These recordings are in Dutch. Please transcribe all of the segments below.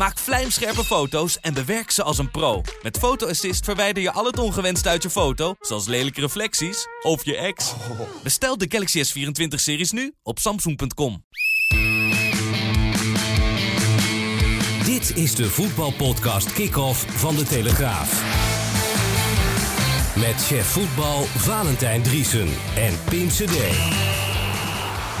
Maak vlijmscherpe foto's en bewerk ze als een pro. Met Photo Assist verwijder je al het ongewenst uit je foto, zoals lelijke reflecties of je ex. Bestel de Galaxy S24-series nu op samsung.com. Dit is de voetbalpodcast Kick-Off van De Telegraaf. Met chef voetbal Valentijn Driesen en Pim CD.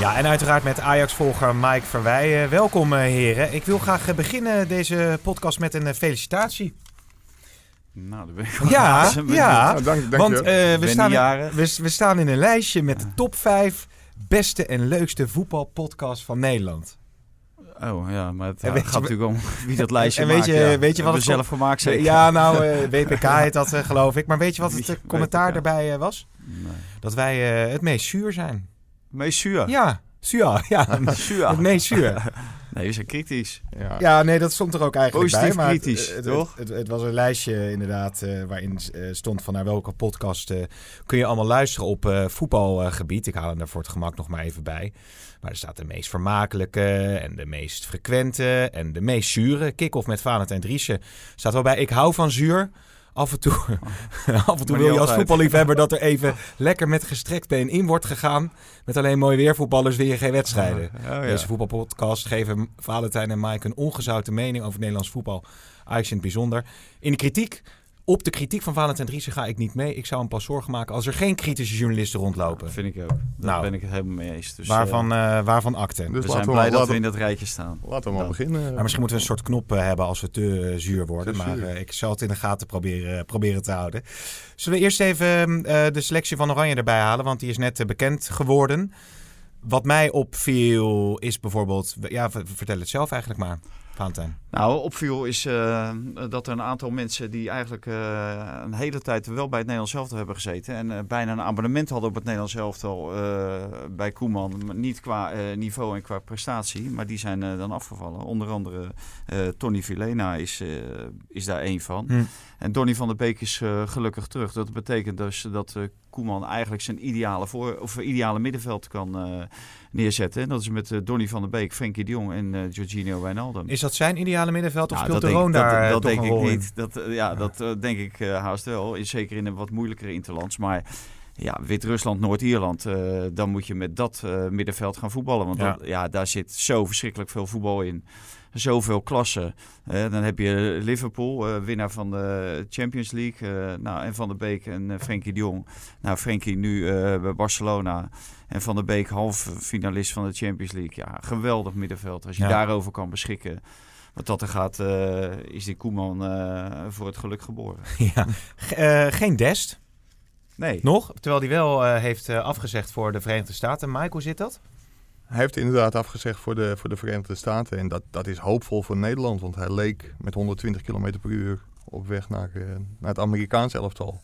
Ja, en uiteraard met Ajax-volger Mike Verwij. welkom eh, heren. Ik wil graag eh, beginnen deze podcast met een eh, felicitatie. Nou, daar ben ik wel Ja, ja. Nou, dank, dank Want je. eh, we, ben staan, we, we staan in een lijstje met de top 5 beste en leukste voetbalpodcasts van Nederland. Oh ja, maar het ja, je gaat natuurlijk om wie dat lijstje en weet je- ja. weet je wat Hebben het we zelf gemaakt zeker? Ja, nou, eh, WPK heet dat geloof ik. Maar weet je wat het commentaar daarbij was? Nee. Dat wij het meest zuur zijn. Meest zuur. Ja, zuur. Ja, meest zuur. Nee, we zijn kritisch. Ja. Ja, nee, dat stond er ook eigenlijk Positief bij. Maar het- kritisch, het, toch? Het, het, het was een lijstje inderdaad eh, waarin eh, stond van naar welke podcast eh, kun je allemaal luisteren op eh, voetbalgebied. Ik haal hem daar voor het gemak nog maar even bij. Maar er staat de meest vermakelijke en de meest frequente en de meest zure. Kick-off met Valentijn Driessen staat wel bij. Ik hou van zuur. Af en toe, af en toe wil je als voetballiefhebber dat er even lekker met gestrekt been in wordt gegaan. Met alleen mooi weervoetballers je geen wedstrijden. Oh, ja. Deze voetbalpodcast geven Valentijn en Mike een ongezouten mening over Nederlands voetbal. Ajax in het bijzonder. In de kritiek, op de kritiek van Valentijn Driessen ga ik niet mee. Ik zou hem pas zorgen maken als er geen kritische journalisten rondlopen. Dat vind ik ook. Daar Nou. ben ik het helemaal mee eens. Dus, waarvan, eh, eh, waarvan akten. Dus we laten zijn we, blij dat we in dat rijtje staan. laten we maar beginnen. Maar misschien moeten we een soort knop eh, hebben als we te zuur worden. Te maar zuur. eh, ik zal het in de gaten proberen, proberen te houden. Zullen we eerst even eh, de selectie van Oranje erbij halen? Want die is net bekend geworden. Wat mij opviel is bijvoorbeeld... Ja, vertel het zelf eigenlijk maar, Valentijn. Nou, opviel is eh, dat er een aantal mensen die eigenlijk eh, een hele tijd wel bij het Nederlands elftal hebben gezeten. En eh, bijna een abonnement hadden op het Nederlands elftal bij Koeman. Niet qua niveau en qua prestatie, maar die zijn dan afgevallen. Onder andere Tony Vilena is, is daar één van. Hm. En Donny van der Beek is gelukkig terug. Dat betekent dus dat Koeman eigenlijk zijn ideale, voor, of ideale middenveld kan eh, neerzetten. En dat is met eh, Donny van der Beek, Frenkie de Jong en eh Jorginho Wijnaldum. Is dat zijn ideale middenveld of Nou, speelt de Roon daar dat, denk ik niet. Dat, ja, dat denk ik haast wel. Is Zeker in een wat moeilijkere interlands. Maar ja, Wit-Rusland, Noord-Ierland, dan moet je met dat middenveld gaan voetballen. Want ja, daar zit zo verschrikkelijk veel voetbal in. Zoveel klassen. Eh, dan heb je Liverpool, eh, winnaar van de Champions League. eh, nou, en Van der Beek en Frenkie de Jong. Nou, Frenkie nu eh, bij Barcelona. En Van der Beek halve finalist van de Champions League. Ja, geweldig middenveld. Als je Ja. daarover kan beschikken. Wat dat er gaat, eh, is die Koeman eh, voor het geluk geboren. ja. Ge- eh, geen Dest, Nee. nog. Terwijl hij wel eh, heeft afgezegd voor de Verenigde Staten. Mike, hoe zit dat? Hij heeft inderdaad afgezegd voor de, voor de Verenigde Staten. En dat, dat is hoopvol voor Nederland. Want hij leek met 120 km per uur op weg naar, eh, naar het Amerikaanse elftal.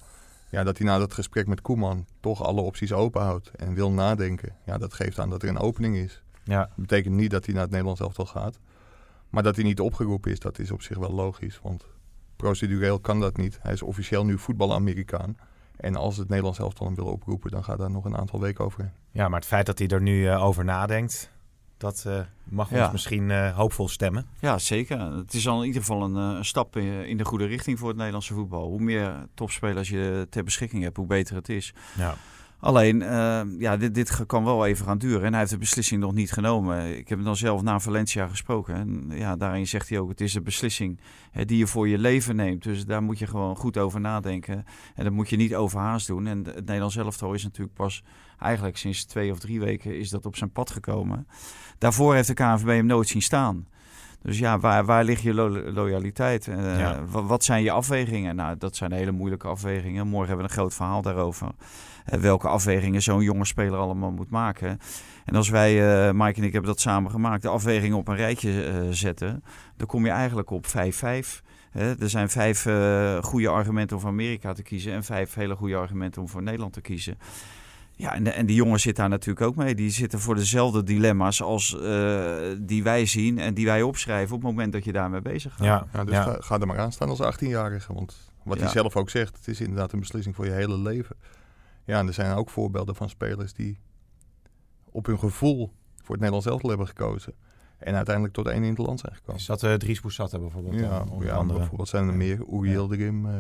Ja, dat hij na dat gesprek met Koeman toch alle opties openhoudt en wil nadenken. Ja, dat geeft aan dat er een opening is. Ja. Dat betekent niet dat hij naar het Nederlands elftal gaat. Maar dat hij niet opgeroepen is, dat is op zich wel logisch. Want procedureel kan dat niet. Hij is officieel nu voetbal-Amerikaan. En als het Nederlands elftal hem wil oproepen, dan gaat daar nog een aantal weken overheen. ja, maar het feit dat hij er nu eh, over nadenkt, dat eh, mag ons misschien eh, hoopvol stemmen. Ja, zeker. Het is al in ieder geval een, eh, een stap in, in de goede richting voor het Nederlandse voetbal. Hoe meer topspelers je ter beschikking hebt, hoe beter het is. Ja. Alleen, eh, ja, dit, dit kan wel even gaan duren. En hij heeft de beslissing nog niet genomen. Ik heb hem dan zelf na Valencia gesproken. En ja, daarin zegt hij ook, het is een beslissing hè, die je voor je leven neemt. Dus daar moet je gewoon goed over nadenken. En dat moet je niet overhaast doen. En het Nederlands elftal is natuurlijk pas eigenlijk sinds twee of drie weken is dat op zijn pad gekomen. Daarvoor heeft de KNVB hem nooit zien staan. Dus ja, waar, waar ligt je lo- loyaliteit? Eh, Ja. wat zijn je afwegingen? Nou, dat zijn hele moeilijke afwegingen. Morgen hebben we een groot verhaal daarover. Eh, welke afwegingen zo'n jonge speler allemaal moet maken. En als wij, eh Mike en ik hebben dat samen gemaakt, de afwegingen op een rijtje eh, zetten, dan kom je eigenlijk op 5-5. Hè, er zijn vijf eh, goede argumenten om voor Amerika te kiezen en vijf hele goede argumenten om voor Nederland te kiezen. Ja, en, en die jongen zit daar natuurlijk ook mee. Die zitten voor dezelfde dilemma's als eh, die wij zien en die wij opschrijven op het moment dat je daarmee bezig gaat. Ja, Ja, dus ja. Ga, ga er maar aan staan als 18-jarige. Want wat Ja. hij zelf ook zegt, het is inderdaad een beslissing voor je hele leven. Ja, en er zijn ook voorbeelden van spelers die op hun gevoel voor het Nederlands elftal hebben gekozen. En uiteindelijk tot één in het land zijn gekomen. Is dat eh Dries Boussata bijvoorbeeld? Ja, dan, onder ja andere? bijvoorbeeld zijn er meer. Ja. Yildirim eh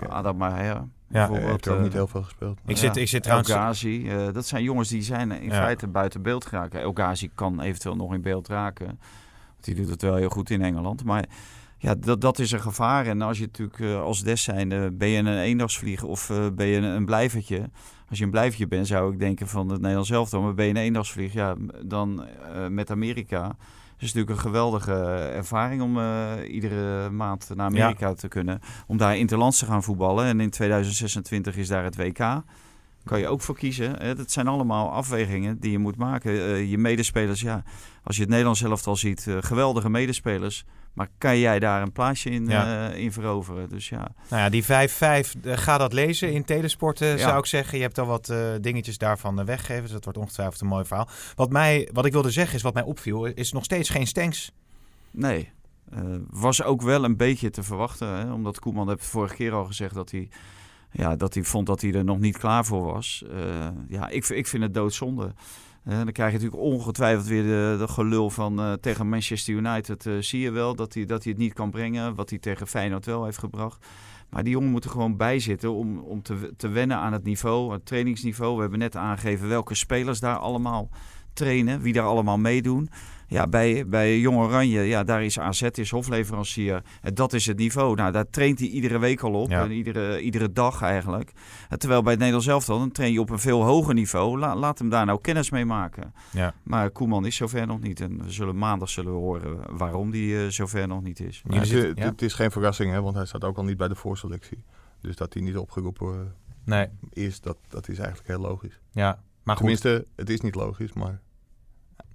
Ja, Adam Meijer Ja. heeft er ook eh, niet heel veel gespeeld. Ik zit, ik zit trouwens... El Ghazi, eh, dat zijn jongens die zijn in Ja. feite buiten beeld geraken. El Ghazi kan eventueel nog in beeld raken. Want die doet het wel heel goed in Engeland. Maar ja, dat, dat is een gevaar. En als je natuurlijk eh, als des zijnde, ben je een eendagsvlieger of eh, ben je een, blijvertje? Als je een blijvertje bent, zou ik denken van het Nederlands zelf. Maar ben je een eendagsvlieg, ja, dan eh, met Amerika. Het is natuurlijk een geweldige ervaring om eh, iedere maand naar Amerika te kunnen. Om daar interlands te gaan voetballen. En in 2026 is daar het WK. Kan je ook voor kiezen. Dat zijn allemaal afwegingen die je moet maken. Eh, je medespelers, ja, als je het Nederlands elftal ziet, eh, geweldige medespelers. Maar kan jij daar een plaatsje in, Ja. eh, in veroveren? Dus ja, Nou ja, die 5-5, eh, ga dat lezen in Telesport, Ja. zou ik zeggen. Je hebt al wat eh, dingetjes daarvan weggegeven, dus dat wordt ongetwijfeld een mooi verhaal. Wat, mij, wat ik wilde zeggen is, wat mij opviel, is nog steeds geen Stenks. nee. Was ook wel een beetje te verwachten. Hè? Omdat Koeman heeft vorige keer al gezegd dat hij, ja, dat hij vond dat hij er nog niet klaar voor was. Ja, ik, ik vind het doodzonde. Eh, dan krijg je natuurlijk ongetwijfeld weer de, gelul van eh, tegen Manchester United. eh, zie je wel dat hij, dat hij het niet kan brengen. Wat hij tegen Feyenoord wel heeft gebracht. Maar die jongen moet er gewoon bij zitten om, om te, te wennen aan het niveau, het trainingsniveau. We hebben net aangegeven welke spelers daar allemaal trainen, wie daar allemaal meedoen. Ja, bij, bij Jong Oranje, ja, daar is AZ, is hofleverancier. En dat is het niveau. Nou, daar traint hij iedere week al op. Ja. En iedere, iedere dag eigenlijk. En terwijl bij het Nederlands elftal, dan train je op een veel hoger niveau. La- laat hem daar nou kennis mee maken. Ja. Maar Koeman is zover nog niet. En we zullen maandag zullen we horen waarom die eh, zover nog niet is. Maar het, het is geen verrassing, hè, want hij staat ook al niet bij de voorselectie. Dus dat hij niet opgeroepen eh, Nee, is, dat, dat is eigenlijk heel logisch. ja. Maar goed, Tenminste, het is niet logisch, maar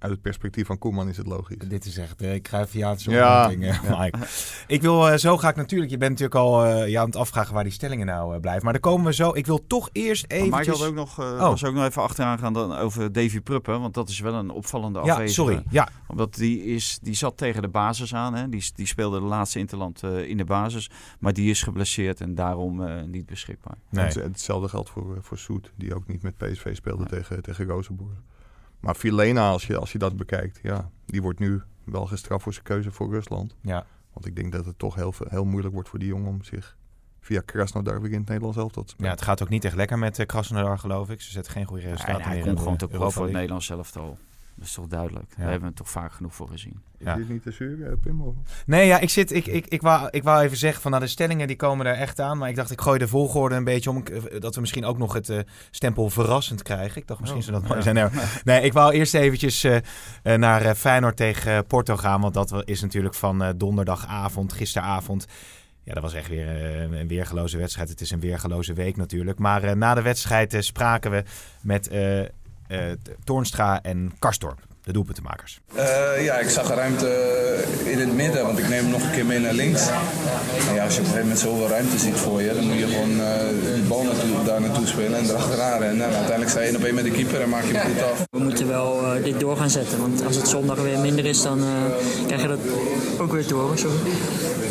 uit het perspectief van Koeman is het logisch. dit is echt uh, Cruyffiaanse Ja. opmerking, eh, Mike. Ik wil eh, zo graag natuurlijk, je bent natuurlijk al eh, ja, aan het afvragen waar die stellingen nou eh, blijven. Maar daar komen we zo. Ik wil toch eerst even. Maar ik had ook nog, eh, Oh. was ook nog even achteraan gaan dan over Davy Pruppen. Want dat is wel een opvallende Ja, afwezige. sorry. Ja, Omdat die, is, die zat tegen de basis aan. Hè. Die, die speelde de laatste Interland eh, in de basis. Maar die is geblesseerd en daarom eh, niet beschikbaar. nee. Het- Hetzelfde geldt voor, eh, voor Soet, die ook niet met PSV speelde Nee. tegen, tegen Rozenboer. Maar Filena, als je, als je dat bekijkt, ja, die wordt nu wel gestraft voor zijn keuze voor Rusland. Ja. Want ik denk dat het toch heel, heel moeilijk wordt voor die jongen om zich via Krasnodar weer in het Nederlands elftal te ja, het gaat ook niet echt lekker met uh, Krasnodar, geloof ik. Ze zetten geen goede Ja, resultaten en hij meer komt in gewoon de te voor het. Nederlands elftal. Dat is toch duidelijk. Ja. Daar hebben we toch vaak genoeg voor gezien. Is Ja. dit niet te zuur, Pim? of? Nee, ja, ik, zit, ik, ik, ik, wou, ik wou even zeggen van nou, de stellingen die komen er echt aan. Maar ik dacht, ik gooi de volgorde een beetje om. eh, Dat we misschien ook nog het eh, stempel verrassend krijgen. Ik dacht, misschien Oh, zou dat mooi ja. zijn. Nee, nee, ik wou eerst eventjes eh, naar eh, Feyenoord tegen Porto gaan. Want dat is natuurlijk van eh, donderdagavond, gisteravond. Ja, dat was echt weer een weergeloze wedstrijd. Het is een weergeloze week natuurlijk. Maar eh, na de wedstrijd eh, spraken we met Toornstra en Karstorp, de doelpuntenmakers. Eh, ja, ik zag ruimte in het midden, want ik neem hem nog een keer mee naar links. En ja, als je op een gegeven moment zoveel ruimte ziet voor je, dan moet je gewoon eh die bal naartoe, daar naartoe spelen en erachteraan rennen. En uiteindelijk sta je één op één met de keeper en maak je hem goed af. We moeten wel eh, dit door gaan zetten, want als het zondag weer minder is, dan eh, krijg je dat ook weer door. Sorry.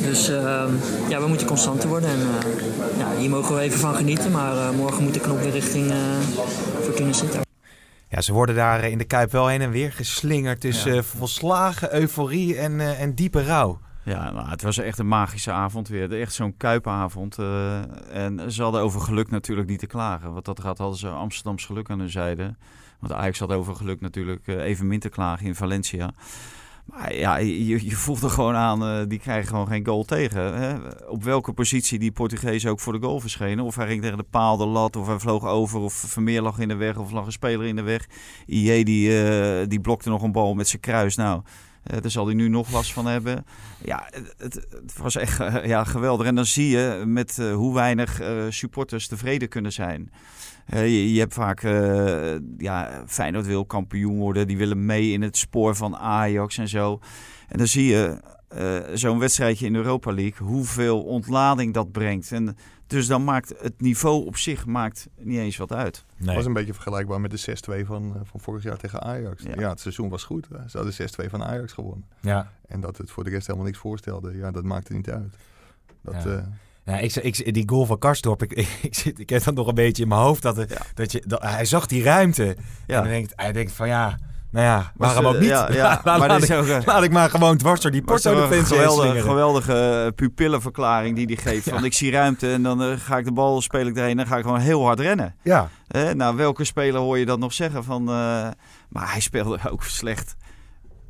Dus eh, ja, we moeten constanter worden en eh, ja, hier mogen we even van genieten, maar eh, morgen moet de knop weer richting eh Fortuna Sittard. Ja, ze worden daar eh, in de Kuip wel heen en weer geslingerd tussen eh, volslagen euforie en, eh, en diepe rouw. Ja, nou, het was echt een magische avond weer. Echt zo'n kuipavond. en ze hadden over geluk natuurlijk niet te klagen. Want dat gaat hadden ze Amsterdams geluk aan hun zijde. Want Ajax had over geluk natuurlijk eh, even min te klagen in Valencia. Maar ja, je, je voelt er gewoon aan, eh, die krijgen gewoon geen goal tegen. Hè? Op welke positie die Portugees ook voor de goal verschenen. Of hij ging tegen de paal, de lat, of hij vloog over, of Vermeer lag in de weg, of lag een speler in de weg. IE die, eh, die blokte nog een bal met zijn kruis. Nou, eh, daar zal hij nu nog last van hebben. Ja, het, het, was echt ja, geweldig. En dan zie je met hoe weinig supporters tevreden kunnen zijn. Eh, je, je hebt vaak, eh ja, Feyenoord wil kampioen worden. Die willen mee in het spoor van Ajax en zo. En dan zie je eh, zo'n wedstrijdje in Europa League, hoeveel ontlading dat brengt. En dus dan maakt het niveau op zich maakt niet eens wat uit. Het Nee. was een beetje vergelijkbaar met de 6-2 van, eh, van vorig jaar tegen Ajax. Ja. Ja. het seizoen was goed. Ze hadden 6-2 van Ajax gewonnen. Ja. En dat het voor de rest helemaal niks voorstelde, ja, dat maakte niet uit. Dat, Ja. Eh, Ja, ik, ik, die goal van Karstorp, ik, ik, zit, ik heb dat nog een beetje in mijn hoofd. Dat, er- dat je, dat, hij zag die ruimte. En Ja. dan denkt, hij denkt van ja, nou ja, waarom eh, ook niet? ja, Maar laat ik, ook, eh, laat ik maar gewoon dwars door die Maar het is Porto wel een defensie heen geweldige, geweldige pupillenverklaring die hij geeft. Van ik zie ruimte en dan eh, ga ik de bal, speel ik erheen en dan ga ik gewoon heel hard rennen. Ja, nou, welke speler hoor je dat nog zeggen? Van, eh, maar hij speelde ook slecht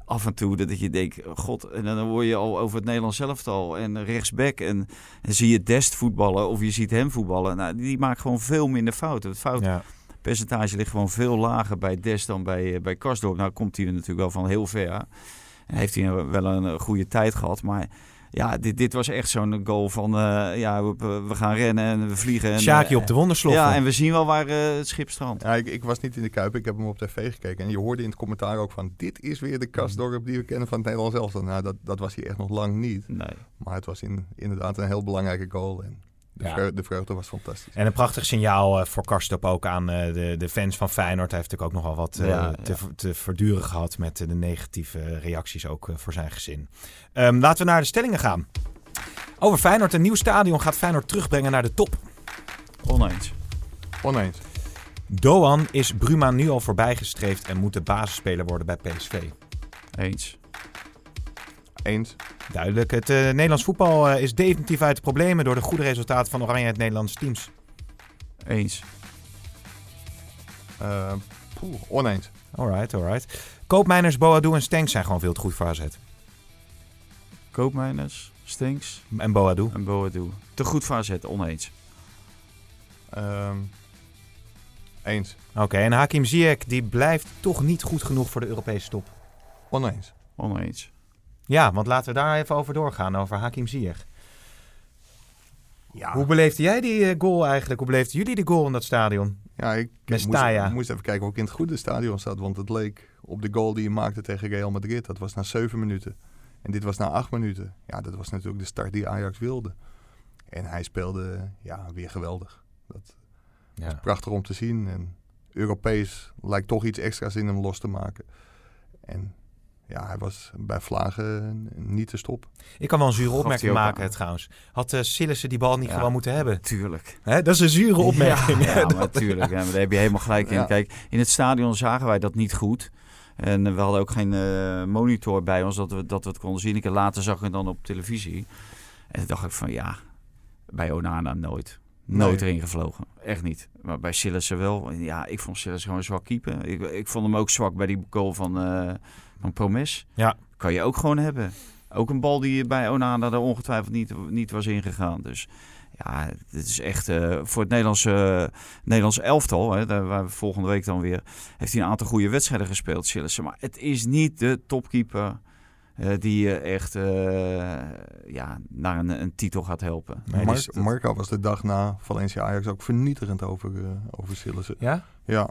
af en toe. Dat je denkt, god, en dan hoor je al over het Nederlands elftal en rechtsback. En, en zie je Dest voetballen of je ziet hem voetballen. Nou, die maakt gewoon veel minder fouten. Het foutpercentage ja. ligt gewoon veel lager bij Dest dan bij, eh, bij Karsdorp. Nou komt hij er natuurlijk wel van heel ver. En heeft hij wel een eh, goede tijd gehad. Maar ja, dit, dit was echt zo'n goal van, eh, ja, we, we gaan rennen en we vliegen. En, Sjaakje eh, op de wondersloffen. Ja, en we zien wel waar eh, het schip strandt. ja, ik, ik was niet in de Kuip, ik heb hem op tv gekeken. En je hoorde in het commentaar ook van, dit is weer de kastdorp die we kennen van het Nederlands elftal. Nou, dat, dat was hij echt nog lang niet. Nee. Maar het was in, inderdaad een heel belangrijke goal. En de, Ja. de vreugde was fantastisch. En een prachtig signaal eh, voor Karstorp ook aan eh, de, de fans van Feyenoord. Hij heeft natuurlijk ook nogal wat eh, Ja, te, ja. te verduren gehad met de negatieve reacties ook voor zijn gezin. Ehm, laten we naar de stellingen gaan. Over Feyenoord. Een nieuw stadion gaat Feyenoord terugbrengen naar de top. Oneens. Oneens. Doan is Bruma nu al voorbijgestreefd en moet de basisspeler worden bij PSV. Eens. Eens. Duidelijk. Het eh, Nederlands voetbal eh, is definitief uit de problemen door de goede resultaten van Oranje en het Nederlandse teams. Eens. Eh, poeh, oneens. Alright, alright. Koopmijners, Boadu en Stenks zijn gewoon veel te goed voor AZ. Koopmijners, Stinks En Boadu. en Boadu. Te goed voor AZ, oneens. Ehm, eens. Oké, en Hakim Ziyech die blijft toch niet goed genoeg voor de Europese top. Oneens. Oneens. Ja, want laten we daar even over doorgaan, over Hakim Ziyech. Ja, Hoe beleefde jij die eh, goal eigenlijk? Hoe beleefden jullie de goal in dat stadion? ja ik moest, moest even kijken of ik in het goede stadion zat. Want het leek op de goal die je maakte tegen Real Madrid. Dat was na zeven minuten. En dit was na acht minuten. Ja, dat was natuurlijk de start die Ajax wilde. En hij speelde ja, weer geweldig. Dat Ja. prachtig om te zien. En Europees lijkt toch iets extra's in hem los te maken. En ja, hij was bij Vlagen niet te stoppen. Ik kan wel een zure opmerking maken aan. trouwens. Had uh, Sillissen die bal niet Ja. gewoon moeten hebben? Tuurlijk. Hè? Dat is een zure opmerking. Ja, ja, maar tuurlijk. Ja, maar daar heb je helemaal gelijk in. Ja. Kijk, in het stadion zagen wij dat niet goed. En we hadden ook geen eh, monitor bij ons dat we, dat we het konden zien. Ik heb later zag ik het dan op televisie. En toen dacht ik van ja, bij Onana nooit. Nooit Nee. erin gevlogen. Echt niet. Maar bij Sillissen wel. Ja, ik vond Sillissen gewoon een zwak keeper. Ik, ik vond hem ook zwak bij die goal van, eh van Promes. Ja. Kan je ook gewoon hebben. Ook een bal die bij Onana er ongetwijfeld niet, niet was ingegaan. Dus ja, dit is echt eh, voor het Nederlandse, Nederlandse elftal. Hè, daar, waar we volgende week dan weer. Heeft hij een aantal goede wedstrijden gespeeld, Sillissen. Maar het is niet de topkeeper. eh, die je echt eh, ja, naar een, een titel gaat helpen. Nee, dus dat- Marco was de dag na Valencia Ajax ook vernietigend over, over Sillissen. Ja? Ja.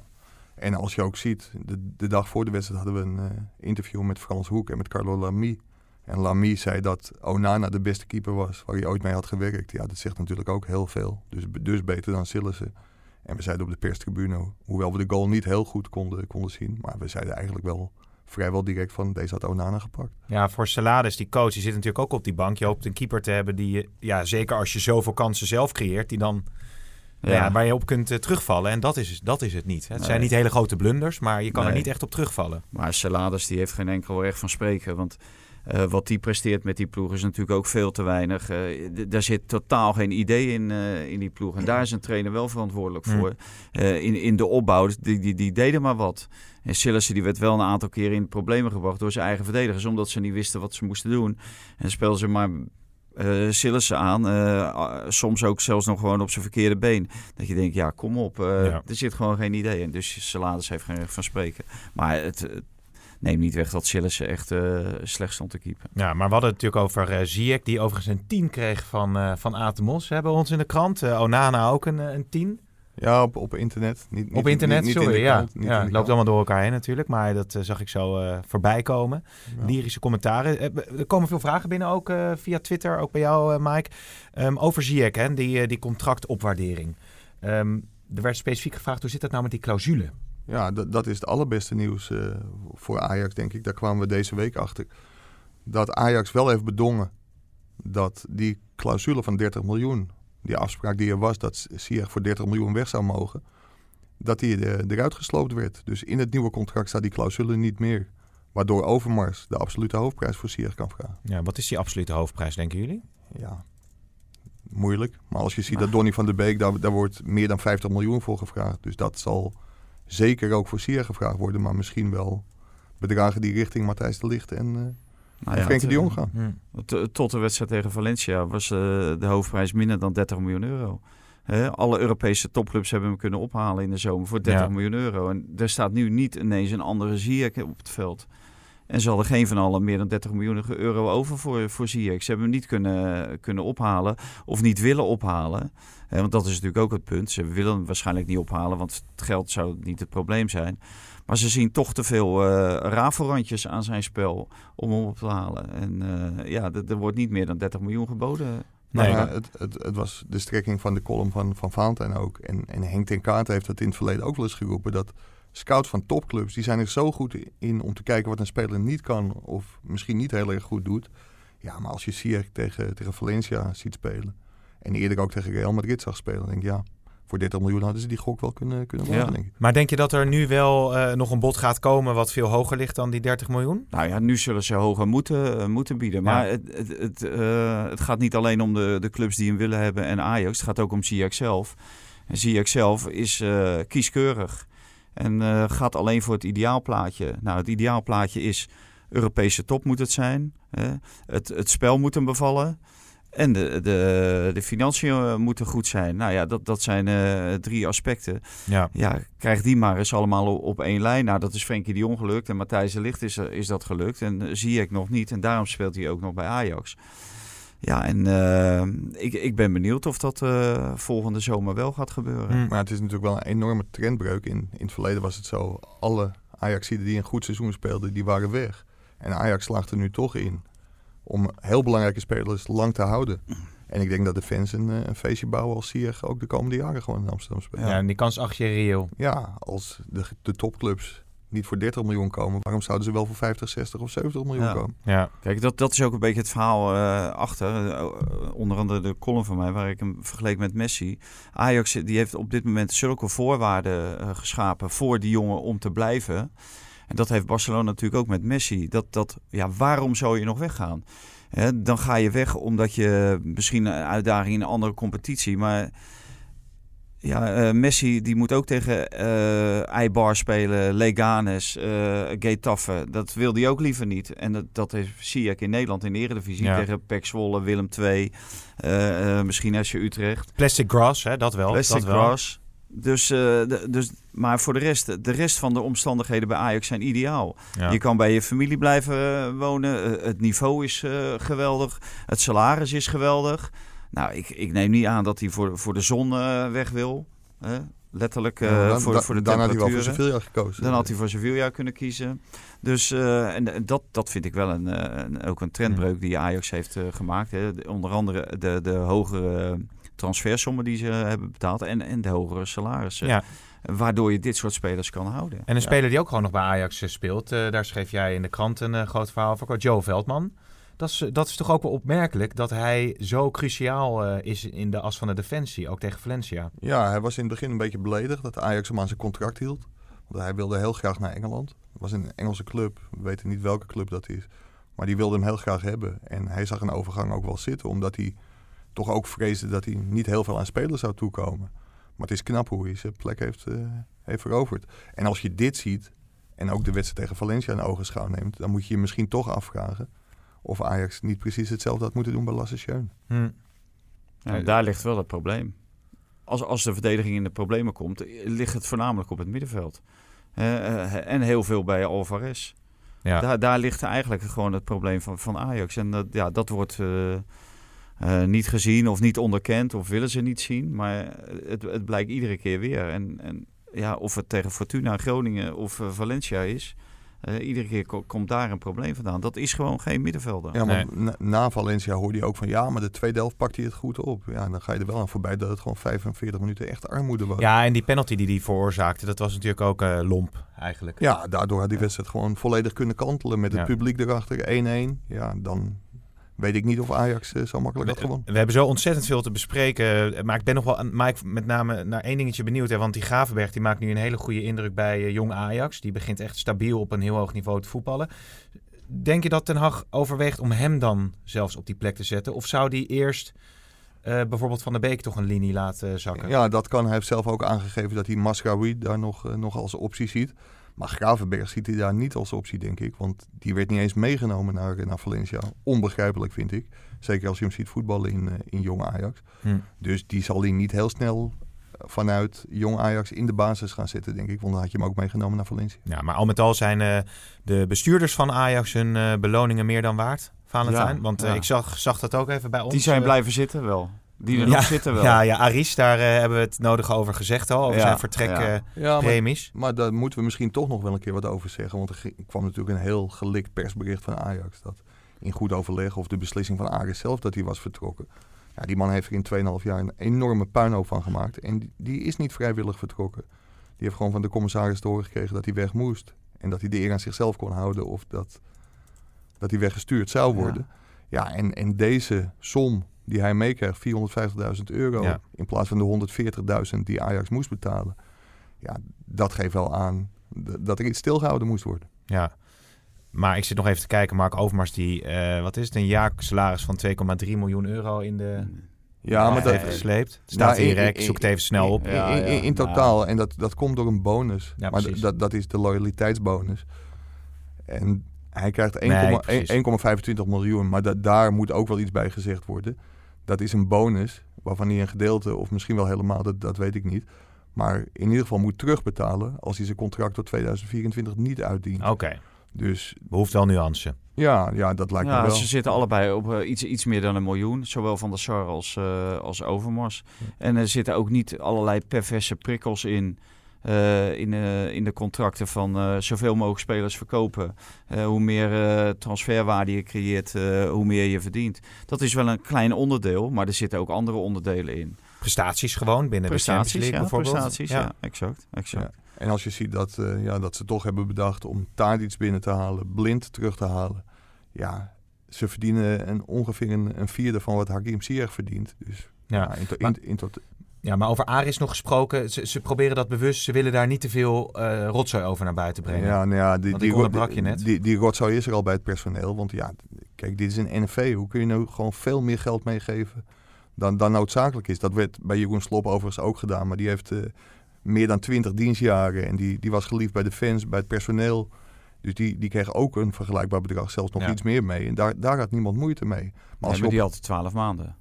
En als je ook ziet, de, de dag voor de wedstrijd hadden we een eh, interview met Frans Hoek en met Carlo Lamy. En Lamy zei dat Onana de beste keeper was waar hij ooit mee had gewerkt. Ja, dat zegt natuurlijk ook heel veel. Dus, dus beter dan Sillissen. En we zeiden op de perstribune, hoewel we de goal niet heel goed konden, konden zien. Maar we zeiden eigenlijk wel vrijwel direct van deze had Onana gepakt. Ja, voor Salades, die coach, die zit natuurlijk ook op die bank. Je hoopt een keeper te hebben die, ja, zeker als je zoveel kansen zelf creëert, die dan, ja. waar je op kunt eh, terugvallen. En dat is, dat is het niet. Het Nee. zijn niet hele grote blunders, maar je kan er niet echt op terugvallen. Maar Salades die heeft geen enkel recht van spreken. Want eh, wat die presteert met die ploeg is natuurlijk ook veel te weinig. Eh, daar zit totaal geen idee in, in die ploeg. En daar is een trainer wel verantwoordelijk Hmm. voor. In, in de opbouw, die, die, die deden maar wat. En Sillissen die werd wel een aantal keren in problemen gebracht door zijn eigen verdedigers. Omdat ze niet wisten wat ze moesten doen. En speelden ze maar eh Sillissen aan. eh, soms ook zelfs nog gewoon op zijn verkeerde been. Dat je denkt, ja kom op. eh, Ja. Er zit gewoon geen idee in. Dus Salades heeft geen recht van spreken. Maar het, het neemt niet weg dat Sillissen echt slecht stond te keeper. Ja, maar we hadden het natuurlijk over Ziyech, die overigens een 10 kreeg van, van Atemos. We hebben ons in de krant. Onana ook een, een 10. Ja, op, op internet. Niet, niet, Op internet, niet, sorry. ja, ja het loopt allemaal door elkaar heen natuurlijk. Maar dat eh, zag ik zo eh, voorbij komen. Ja. Lyrische commentaren. Eh, Er komen veel vragen binnen ook via Twitter. Ook bij jou, Mike. Ehm, over Ziyech, hè, die, die contractopwaardering. Ehm, er werd specifiek gevraagd, hoe zit dat nou met die clausule? Ja, dat, dat is het allerbeste nieuws voor Ajax, denk ik. Daar kwamen we deze week achter. Dat Ajax wel heeft bedongen dat die clausule van 30 miljoen, die afspraak die er was dat Ziyech voor 30 miljoen weg zou mogen, dat die eh, eruit gesloopt werd. Dus in het nieuwe contract staat die clausule niet meer. Waardoor Overmars de absolute hoofdprijs voor Ziyech kan vragen. Ja, wat is die absolute hoofdprijs, denken jullie? Ja, moeilijk. Maar als je ziet dat Donny van der Beek, daar, daar wordt meer dan 50 miljoen voor gevraagd. Dus dat zal zeker ook voor Ziyech gevraagd worden. Maar misschien wel bedragen die richting Matthijs de Ligt en, eh Nou en Frenkie de Jong gaan. Hm. T- Tot de wedstrijd tegen Valencia was eh, de hoofdprijs minder dan 30 miljoen euro. Hè, alle Europese topclubs hebben hem kunnen ophalen in de zomer voor 30 Ja. miljoen euro. En er staat nu niet ineens een andere Ziyech op het veld. En ze hadden geen van allen meer dan 30 miljoen euro over voor, voor Ziyech. Ze hebben hem niet kunnen, kunnen ophalen of niet willen ophalen. Hè, want dat is natuurlijk ook het punt. Ze willen hem waarschijnlijk niet ophalen, want het geld zou niet het probleem zijn. Maar ze zien toch te veel eh rafelrandjes aan zijn spel om hem op te halen. En eh, ja, er er wordt niet meer dan 30 miljoen geboden. Nee, Maar het, het, het was de strekking van de column van, van Valentijn ook. En, en Henk ten Kaat heeft dat in het verleden ook wel eens geroepen. Dat scouts van topclubs, die zijn er zo goed in om te kijken wat een speler niet kan. Of misschien niet heel erg goed doet. Ja, maar als je Ziyech tegen, tegen Valencia ziet spelen. En eerder ook tegen Real Madrid zag spelen. Dan denk ik, ja, voor 30 miljoen hadden ze die gok wel kunnen, kunnen Ja. wagen, denk ik. Maar denk je dat er nu wel eh, nog een bod gaat komen wat veel hoger ligt dan die 30 miljoen? Nou ja, nu zullen ze hoger moeten, eh, moeten bieden. Ja. Maar het, het, het, eh, het gaat niet alleen om de, de clubs die hem willen hebben en Ajax. Het gaat ook om Ziyech zelf. En Ziyech zelf is eh, kieskeurig. En eh, gaat alleen voor het ideaalplaatje. Nou, het ideaalplaatje is Europese top moet het zijn. Hè? Het, het spel moet hem bevallen. En de, de, de financiën eh, moeten goed zijn. Nou ja, dat, dat zijn eh, drie aspecten. Ja. Ja, krijg die maar eens allemaal op, één lijn. Nou, dat is Frenkie de Jong gelukt. En Matthijs de Ligt is, is dat gelukt. En zie ik nog niet. En daarom speelt hij ook nog bij Ajax. Ja, en uh, ik, ik ben benieuwd of dat uh, volgende zomer wel gaat gebeuren. Hm. Maar het is natuurlijk wel een enorme trendbreuk. In, in het verleden was het zo, alle Ajaxiden die een goed seizoen speelden, die waren weg. En Ajax slaagt er nu toch in om heel belangrijke spelers lang te houden. En ik denk dat de fans een, eh, een feestje bouwen als Ziyech ook de komende jaren gewoon in Amsterdam speelt. Ja, en die kans acht je reëel. Ja, als de, de topclubs niet voor 30 miljoen komen, waarom zouden ze wel voor 50, 60 of 70 miljoen Ja. komen? Ja. Kijk, dat, dat is ook een beetje het verhaal eh, achter. Eh, onder andere de column van mij, waar ik hem vergeleek met Messi. Ajax die heeft op dit moment zulke voorwaarden eh, geschapen voor die jongen om te blijven. En dat heeft Barcelona natuurlijk ook met Messi. Dat, dat, ja, waarom zou je nog weggaan? Dan ga je weg omdat je misschien een uitdaging in een andere competitie. Maar ja, eh, Messi die moet ook tegen eh Eibar spelen, Leganes, eh Getafe. Dat wil hij ook liever niet. En dat, dat heeft Ziyech in Nederland in de Eredivisie Ja. tegen PEC Zwolle, Willem II, misschien SC Utrecht. Plastic grass, hè, dat wel. Plastic dat wel. Dus, eh, de, dus, maar voor de rest, de rest van de omstandigheden bij Ajax zijn ideaal. Ja. Je kan bij je familie blijven eh, wonen. Eh, het niveau is eh, geweldig. Het salaris is geweldig. Nou, ik, ik neem niet aan dat hij voor, voor de zon eh, weg wil. Hè? Letterlijk eh, Ja, dan, voor, voor de dan had hij wel voor Sevilla gekozen. Dan had hij voor Sevilla kunnen kiezen. Dus eh, en, en dat, dat vind ik wel een, eh, een, ook een trendbreuk die Ajax heeft eh, gemaakt. Hè. De- Onder andere de, de hogere transfersommen die ze hebben betaald en, en de hogere salarissen. Ja. Waardoor je dit soort spelers kan houden. En een Ja. speler die ook gewoon nog bij Ajax eh, speelt, eh, daar schreef jij in de krant een eh, groot verhaal over, Joe Veldman. Dat is, dat is toch ook wel opmerkelijk dat hij zo cruciaal eh, is in de as van de defensie, ook tegen Valencia. Ja, hij was in het begin een beetje beledigd dat Ajax hem aan zijn contract hield. Want hij wilde heel graag naar Engeland. Het was een Engelse club. We weten niet welke club dat is. Maar die wilde hem heel graag hebben. En hij zag een overgang ook wel zitten. Omdat hij toch ook vreesde dat hij niet heel veel aan spelers zou toekomen. Maar het is knap hoe hij zijn plek heeft, eh, heeft veroverd. En als je dit ziet, en ook de wedstrijd tegen Valencia in ogenschouw neemt... dan moet je je misschien toch afvragen of Ajax niet precies hetzelfde had moeten doen bij Lasse. Hm. Ja, daar ligt wel het probleem. Als, als de verdediging in de problemen komt, ligt het voornamelijk op het middenveld. Eh, en heel veel bij Alvarez. Ja. Daar, daar ligt eigenlijk gewoon het probleem van, van Ajax. En dat, ja, dat wordt eh, eh, niet gezien of niet onderkend of willen ze niet zien. Maar het, het blijkt iedere keer weer. En, en ja, of het tegen Fortuna, Groningen of eh, Valencia is... Uh, iedere keer ko komt daar een probleem vandaan. Dat is gewoon geen middenvelder. Ja, maar nee. na, na, Valencia hoorde je ook van ja, maar de tweede helft pakt hij het goed op. Ja, dan ga je er wel aan voorbij dat het gewoon 45 minuten echt armoede was. Ja, en die penalty die hij veroorzaakte, dat was natuurlijk ook uh, lomp eigenlijk. Ja, daardoor had die wedstrijd gewoon volledig kunnen kantelen met het ja. publiek erachter 1-1. Ja, dan weet ik niet of Ajax uh, zo makkelijk had gewonnen. We hebben zo ontzettend veel te bespreken. Maar ik ben nog wel Mike met name naar één dingetje benieuwd. Hè, want die Gravenberg die maakt nu een hele goede indruk bij uh, jong Ajax. Die begint echt stabiel op een heel hoog niveau te voetballen. Denk je dat Ten Hag overweegt om hem dan zelfs op die plek te zetten? Of zou die eerst uh, bijvoorbeeld Van der Beek toch een linie laten zakken? Ja, dat kan. Hij heeft zelf ook aangegeven dat hij Masraoui daar nog, nog als optie ziet. Maar Gravenberg ziet hij daar niet als optie, denk ik. Want die werd niet eens meegenomen naar, naar Valencia. Onbegrijpelijk, vind ik. Zeker als je hem ziet voetballen in, in Jong Ajax. Hm. Dus die zal hij niet heel snel vanuit Jong Ajax in de basis gaan zetten, denk ik. Want dan had je hem ook meegenomen naar Valencia. Ja, maar al met al zijn uh, de bestuurders van Ajax hun uh, beloningen meer dan waard, Valentijn. Ja, Want uh, ja. ik zag, zag dat ook even bij ons. Die zijn blijven zitten wel. Die er ja, nog zitten wel. Ja, ja Aris, daar uh, hebben we het nodige over gezegd al. Over ja, zijn vertrekpremies. Ja. maar, maar, daar moeten we misschien toch nog wel een keer wat over zeggen. Want er kwam natuurlijk een heel gelikt persbericht van Ajax. Dat in goed overleg of de beslissing van Aris zelf dat hij was vertrokken. Ja, die man heeft er in 2,5 jaar een enorme puinhoop van gemaakt. En die, die, is niet vrijwillig vertrokken. Die heeft gewoon van de commissaris te horen gekregen dat hij weg moest. En dat hij de eer aan zichzelf kon houden of dat, dat hij weggestuurd zou worden. Ja, ja en, en deze som die hij meekrijgt, 450.000 euro, ja. in plaats van de 140.000 die Ajax moest betalen. Ja, dat geeft wel aan dat er iets stilgehouden moest worden. Ja, maar ik zit nog even te kijken, Mark Overmars, die, uh, wat is het, een jaarsalaris van 2,3 miljoen euro in de... Ja, maar dat heeft gesleept. Staat hier rek, zoek het even snel op. In, in, in, in totaal, en dat, dat komt door een bonus. Ja, maar dat, dat is de loyaliteitsbonus. En hij krijgt 1,25 nee, miljoen, maar daar moet ook wel iets bij gezegd worden dat is een bonus waarvan hij een gedeelte, of misschien wel helemaal, dat, dat weet ik niet. Maar in ieder geval moet terugbetalen als hij zijn contract tot 2024 niet uitdient. Oké. Okay. Dus behoeft wel nuance. Ja, ja dat lijkt ja, me wel. Ze zitten allebei op uh, iets, iets meer dan een miljoen. Zowel van de Sar als, uh, als Overmars. Ja. En er zitten ook niet allerlei perverse prikkels in. Uh, in, uh, in de contracten van uh, zoveel mogelijk spelers verkopen. hoe meer transferwaarde je creëert, hoe meer je verdient. Dat is wel een klein onderdeel, maar er zitten ook andere onderdelen in. Prestaties gewoon binnen prestaties, de Champions League ja, bijvoorbeeld? Prestaties, ja, ja exact. exact. Ja. En als je ziet dat, ja, dat ze toch hebben bedacht om Tadic binnen te halen, Blind terug te halen. Ja, ze verdienen een, ongeveer een, een vierde van wat Hakim Ziyech verdient. Dus ja, in, to, in, in tot, ja, maar over Aris nog gesproken. Ze, ze, proberen dat bewust. Ze willen daar niet te veel uh, rotzooi over naar buiten brengen. Ja, nou ja, die, die, onderbrak je net. Die, die rotzooi is er al bij het personeel. Want ja, kijk, dit is een NFV. Hoe kun je nou gewoon veel meer geld meegeven dan, dan noodzakelijk is? Dat werd bij Jeroen Slop overigens ook gedaan. Maar die heeft uh, meer dan twintig dienstjaren. En die, die was geliefd bij de fans, bij het personeel. Dus die, die kreeg ook een vergelijkbaar bedrag, zelfs nog ja. iets meer mee. En daar, daar had niemand moeite mee. Maar, als nee, maar die had twaalf maanden.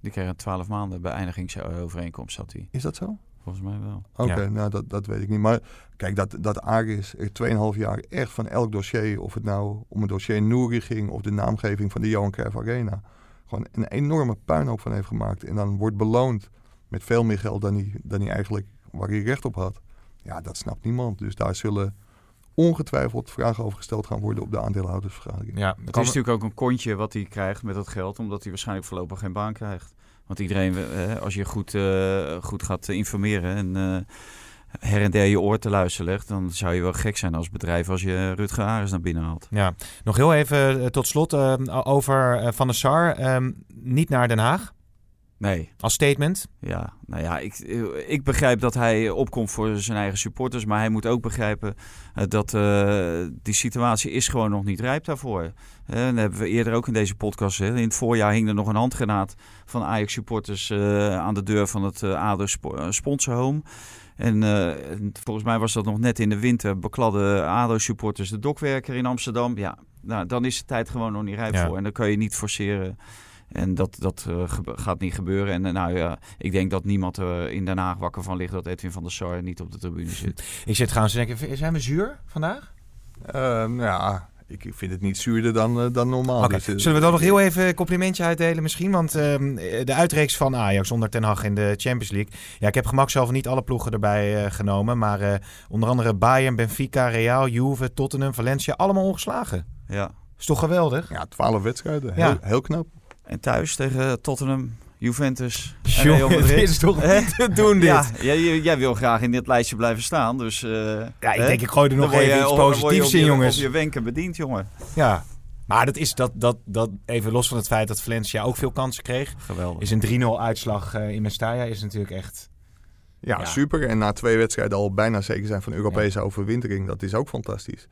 Die kreeg een 12 maanden beëindigingsovereenkomst, zat hij. Is dat zo? Volgens mij wel. Oké, okay, ja. nou dat, dat weet ik niet. Maar kijk, dat, dat Aris er 2,5 jaar echt van elk dossier, of het nou om het dossier Nouri ging of de naamgeving van de Johan Cruijff Arena, gewoon een enorme puinhoop van heeft gemaakt. En dan wordt beloond met veel meer geld dan hij, dan hij eigenlijk, waar hij recht op had. Ja, dat snapt niemand. Dus daar zullen ongetwijfeld vragen over gesteld gaan worden op de aandeelhoudersvergadering. Ja, het is natuurlijk ook een kontje wat hij krijgt met dat geld, omdat hij waarschijnlijk voorlopig geen baan krijgt. Want iedereen, eh, als je goed, uh, goed gaat informeren en uh, her en der je oor te luisteren legt, dan zou je wel gek zijn als bedrijf als je Rutger Ares naar binnen haalt. Ja, nog heel even tot slot over Van der Sar. Um, niet naar Den Haag. Nee. Als statement? Ja, nou ja, ik, ik begrijp dat hij opkomt voor zijn eigen supporters. Maar hij moet ook begrijpen uh, dat uh, die situatie is gewoon nog niet rijp daarvoor. Uh, dat hebben we eerder ook in deze podcast. Hè. In het voorjaar hing er nog een handgranaat van Ajax supporters aan de deur van het ADO sponsorhome. En volgens mij was dat nog net in de winter. Bekladden ADO supporters de dokwerker in Amsterdam. Ja, nou, dan is de tijd gewoon nog niet rijp ja. voor. En dan kan je niet forceren en dat, dat uh, gaat niet gebeuren. En uh, nou ja, ik denk dat niemand uh, in Den Haag wakker van ligt dat Edwin van der Sar niet op de tribune zit. ik zit trouwens te denken, zijn we zuur vandaag? ja, ik vind het niet zuurder dan, eh, dan normaal. Dus, eh, Zullen we dan nog heel even een complimentje uitdelen misschien? Want ehm, de uitreeks van Ajax onder Ten Hag in de Champions League. Ja, ik heb gemakshalve niet alle ploegen erbij eh, genomen. Maar eh, onder andere Bayern, Benfica, Real, Juve, Tottenham, Valencia. Allemaal ongeslagen. Ja. Is toch geweldig? Ja, twaalf wedstrijden. Heel, Ja. heel knap. En thuis tegen Tottenham, Juventus en Jongen, Real Madrid. dit is toch niet te doen dit? Ja, jij, wil graag in dit lijstje blijven staan, dus... eh, Ja, ik hè? denk ik gooi er Dan nog je- even iets positiefs in, jongens. Op je wenken bediend, jongen. Ja. Maar dat is dat, dat, dat, even los van het feit dat Valencia ook veel kansen kreeg, Geweldig. is een 3-0 uitslag eh, in Mestalla is natuurlijk echt... Ja, Ja. super. En na twee wedstrijden al bijna zeker zijn van Europese overwintering. Dat is ook fantastisch.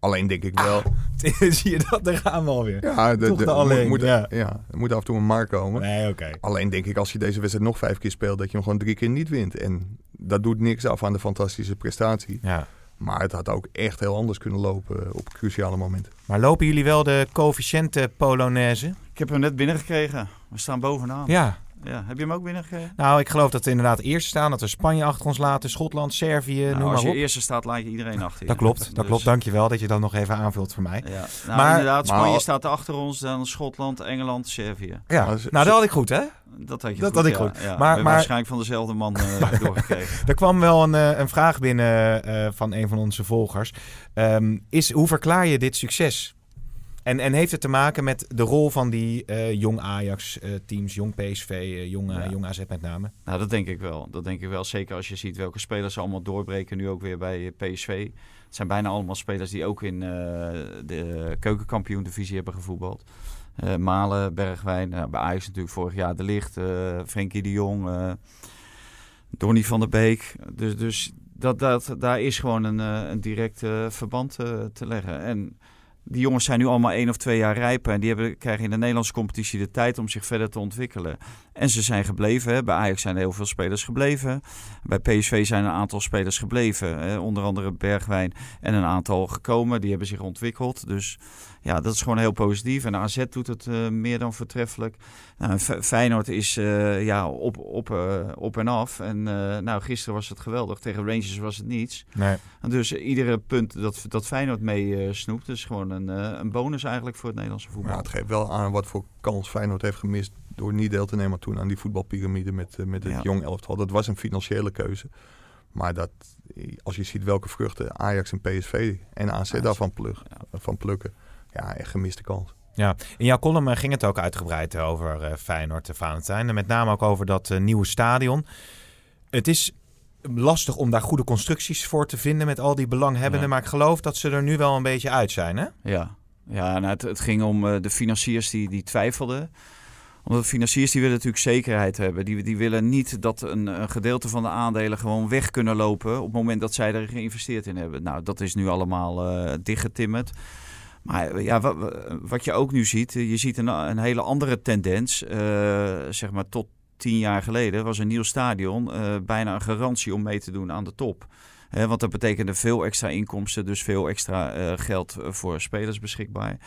Alleen denk ik wel... Zie je dat? Daar gaan we alweer. ja, de, toch de- de alleen, moet, moet- ja. ja, er moet af en toe een markt komen. Nee, oké. Alleen denk ik als je deze wedstrijd nog vijf keer speelt... dat je hem gewoon drie keer niet wint. En dat doet niks af aan de fantastische prestatie. Ja. Maar het had ook echt heel anders kunnen lopen op cruciale momenten. Maar lopen jullie wel de coëfficiënten Polonaise? Ik heb hem net binnengekregen. We staan bovenaan. Ja. Ja, Heb je hem ook binnengekregen? Nou, ik geloof dat we inderdaad eerst staan. Dat we Spanje achter ons laten, Schotland, Servië, Nou, noem als maar je op. eerste staat, laat je iedereen achter je. Dat klopt, dat Dus- klopt. Dankjewel dat je dat nog even aanvult voor mij. Ja. Nou, Maar- inderdaad, maar- Spanje staat achter ons, dan Schotland, Engeland, Servië. Ja, nou dat had ik goed hè. Dat had je Dat goed, had ik ja. goed. Ja, Maar- maar- waarschijnlijk van dezelfde man eh, doorgekregen. Er kwam wel een, eh, een vraag binnen eh, van een van onze volgers. Ehm, is, hoe verklaar je dit succes? En, en heeft het te maken met de rol van die eh, jong Ajax-teams, jong PSV, eh, jong, eh, Ja. jong AZ met name? Nou, dat denk ik wel. Dat denk ik wel. Zeker als je ziet welke spelers allemaal doorbreken. Nu ook weer bij PSV. Het zijn bijna allemaal spelers die ook in eh, de keukenkampioen-divisie hebben gevoetbald. Eh, Malen, Bergwijn. Bij Ajax natuurlijk vorig jaar De Licht. eh Frenkie de Jong. eh Donny van der Beek. Dus, dus dat, dat, daar is gewoon een, eh, een direct eh, verband eh, te leggen. En die jongens zijn nu allemaal één of twee jaar rijper. En die hebben, krijgen in de Nederlandse competitie de tijd om zich verder te ontwikkelen. En ze zijn gebleven. Hè. Bij Ajax zijn er heel veel spelers gebleven. Bij PSV zijn een aantal spelers gebleven. Hè. Onder andere Bergwijn en een aantal gekomen. Die hebben zich ontwikkeld. Dus ja, dat is gewoon heel positief. En AZ doet het eh, meer dan voortreffelijk. Nou, Feyenoord is eh, ja, op, op, eh, op en af. En nou, gisteren was het geweldig. Tegen Rangers was het niets. Nee. Dus iedere punt dat, dat Feyenoord mee snoept, is gewoon een, een bonus eigenlijk voor het Nederlandse voetbal. Maar het geeft wel aan wat voor kans Feyenoord heeft gemist... door niet deel te nemen toen aan die voetbalpyramide met, eh, met het Ja. jong elftal. Dat was een financiële keuze. Maar dat, als je ziet welke vruchten Ajax en PSV en AZ Ja, daarvan plug, van plukken... ja, echt gemiste kans. Ja, in jouw column eh, ging het ook uitgebreid eh, over eh, Feyenoord, eh, Valentijn. En met name ook over dat eh, nieuwe stadion. Het is lastig om daar goede constructies voor te vinden met al die belanghebbenden. Ja. Maar ik geloof dat ze er nu wel een beetje uit zijn, hè? Ja, ja nou, het, het ging om eh, de financiers die, die twijfelden. Omdat financiers die willen natuurlijk zekerheid hebben. Die, die willen niet dat een, een gedeelte van de aandelen gewoon weg kunnen lopen op het moment dat zij er geïnvesteerd in hebben. Nou, dat is nu allemaal eh dichtgetimmerd. Maar eh, ja, wat, wat je ook nu ziet, eh, je ziet een, een hele andere tendens. zeg maar tot tien jaar geleden was een nieuw stadion bijna een garantie om mee te doen aan de top. Want dat betekende veel extra inkomsten, dus veel extra geld voor spelers beschikbaar.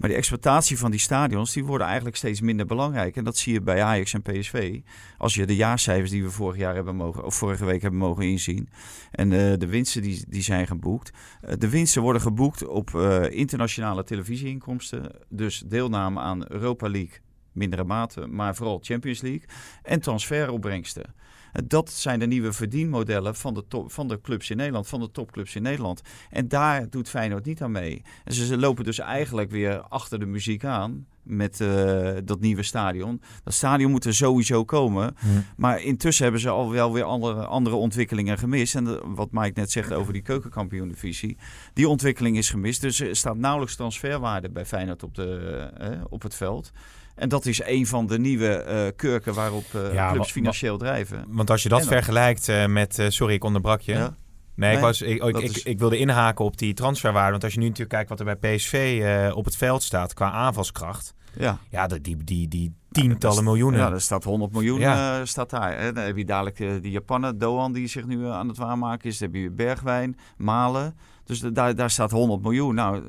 Maar die exploitatie van die stadions, die worden eigenlijk steeds minder belangrijk. En dat zie je bij Ajax en PSV. Als je de jaarcijfers die we vorig jaar hebben mogen, of vorige week hebben mogen inzien. En eh, de winsten die, die zijn geboekt. Eh, de winsten worden geboekt op eh, internationale televisieinkomsten. Dus deelname aan Europa League, mindere mate, maar vooral Champions League. En transferopbrengsten. Dat zijn de nieuwe verdienmodellen van de, top, van de clubs in Nederland, van de topclubs in Nederland. En daar doet Feyenoord niet aan mee. En ze, lopen dus eigenlijk weer achter de muziek aan met eh, dat nieuwe stadion. Dat stadion moet er sowieso komen. Maar intussen hebben ze al wel weer andere, andere ontwikkelingen gemist. En de- wat Mike net zegt over die keukenkampioen-divisie. Die ontwikkeling is gemist. Dus er staat nauwelijks transferwaarde bij Feyenoord op, de, eh, op het veld. En dat is een van de nieuwe eh, kurken waarop eh, Ja, clubs financieel drijven. Want als je dat En vergelijkt eh, met... sorry, ik onderbrak je. Ja. Nee, ik, was, ik, ik, ik, wilde inhaken op die transferwaarde. Want als je nu natuurlijk kijkt wat er bij PSV op het veld staat qua aanvalskracht. Ja. Ja, die, die, die, die tientallen miljoenen. Ja, er staat 100 miljoen Ja. staat daar. Hè. Dan heb je dadelijk die Japaner, Doan, die zich nu aan het waarmaken is. Dan heb je Bergwijn, Malen. Dus daar, daar staat 100 miljoen. Nou,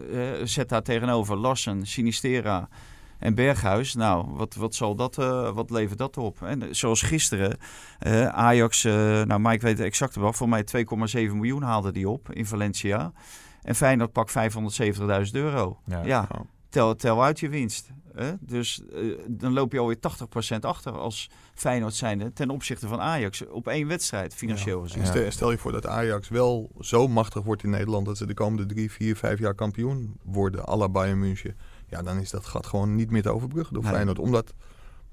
zet daar tegenover Larsen, Sinistera en Berghuis. Nou, wat, wat, zal dat, eh, wat levert dat op? En eh, zoals gisteren, eh, Ajax, eh, nou Mike weet het exact wel, voor mij 2,7 miljoen haalde die op in Valencia. En Feyenoord pakt 570.000 euro. Ja. Ja, tel, tel uit je winst. Hè? Dus dan loop je alweer 80% achter als Feyenoord zijnde ten opzichte van Ajax op één wedstrijd, financieel gezien. En stel, stel je voor dat Ajax wel zo machtig wordt in Nederland dat ze de komende drie, vier, vijf jaar kampioen worden, à la Bayern München. Ja, dan is dat gat gewoon niet meer te overbruggen door Nee. Feyenoord. Omdat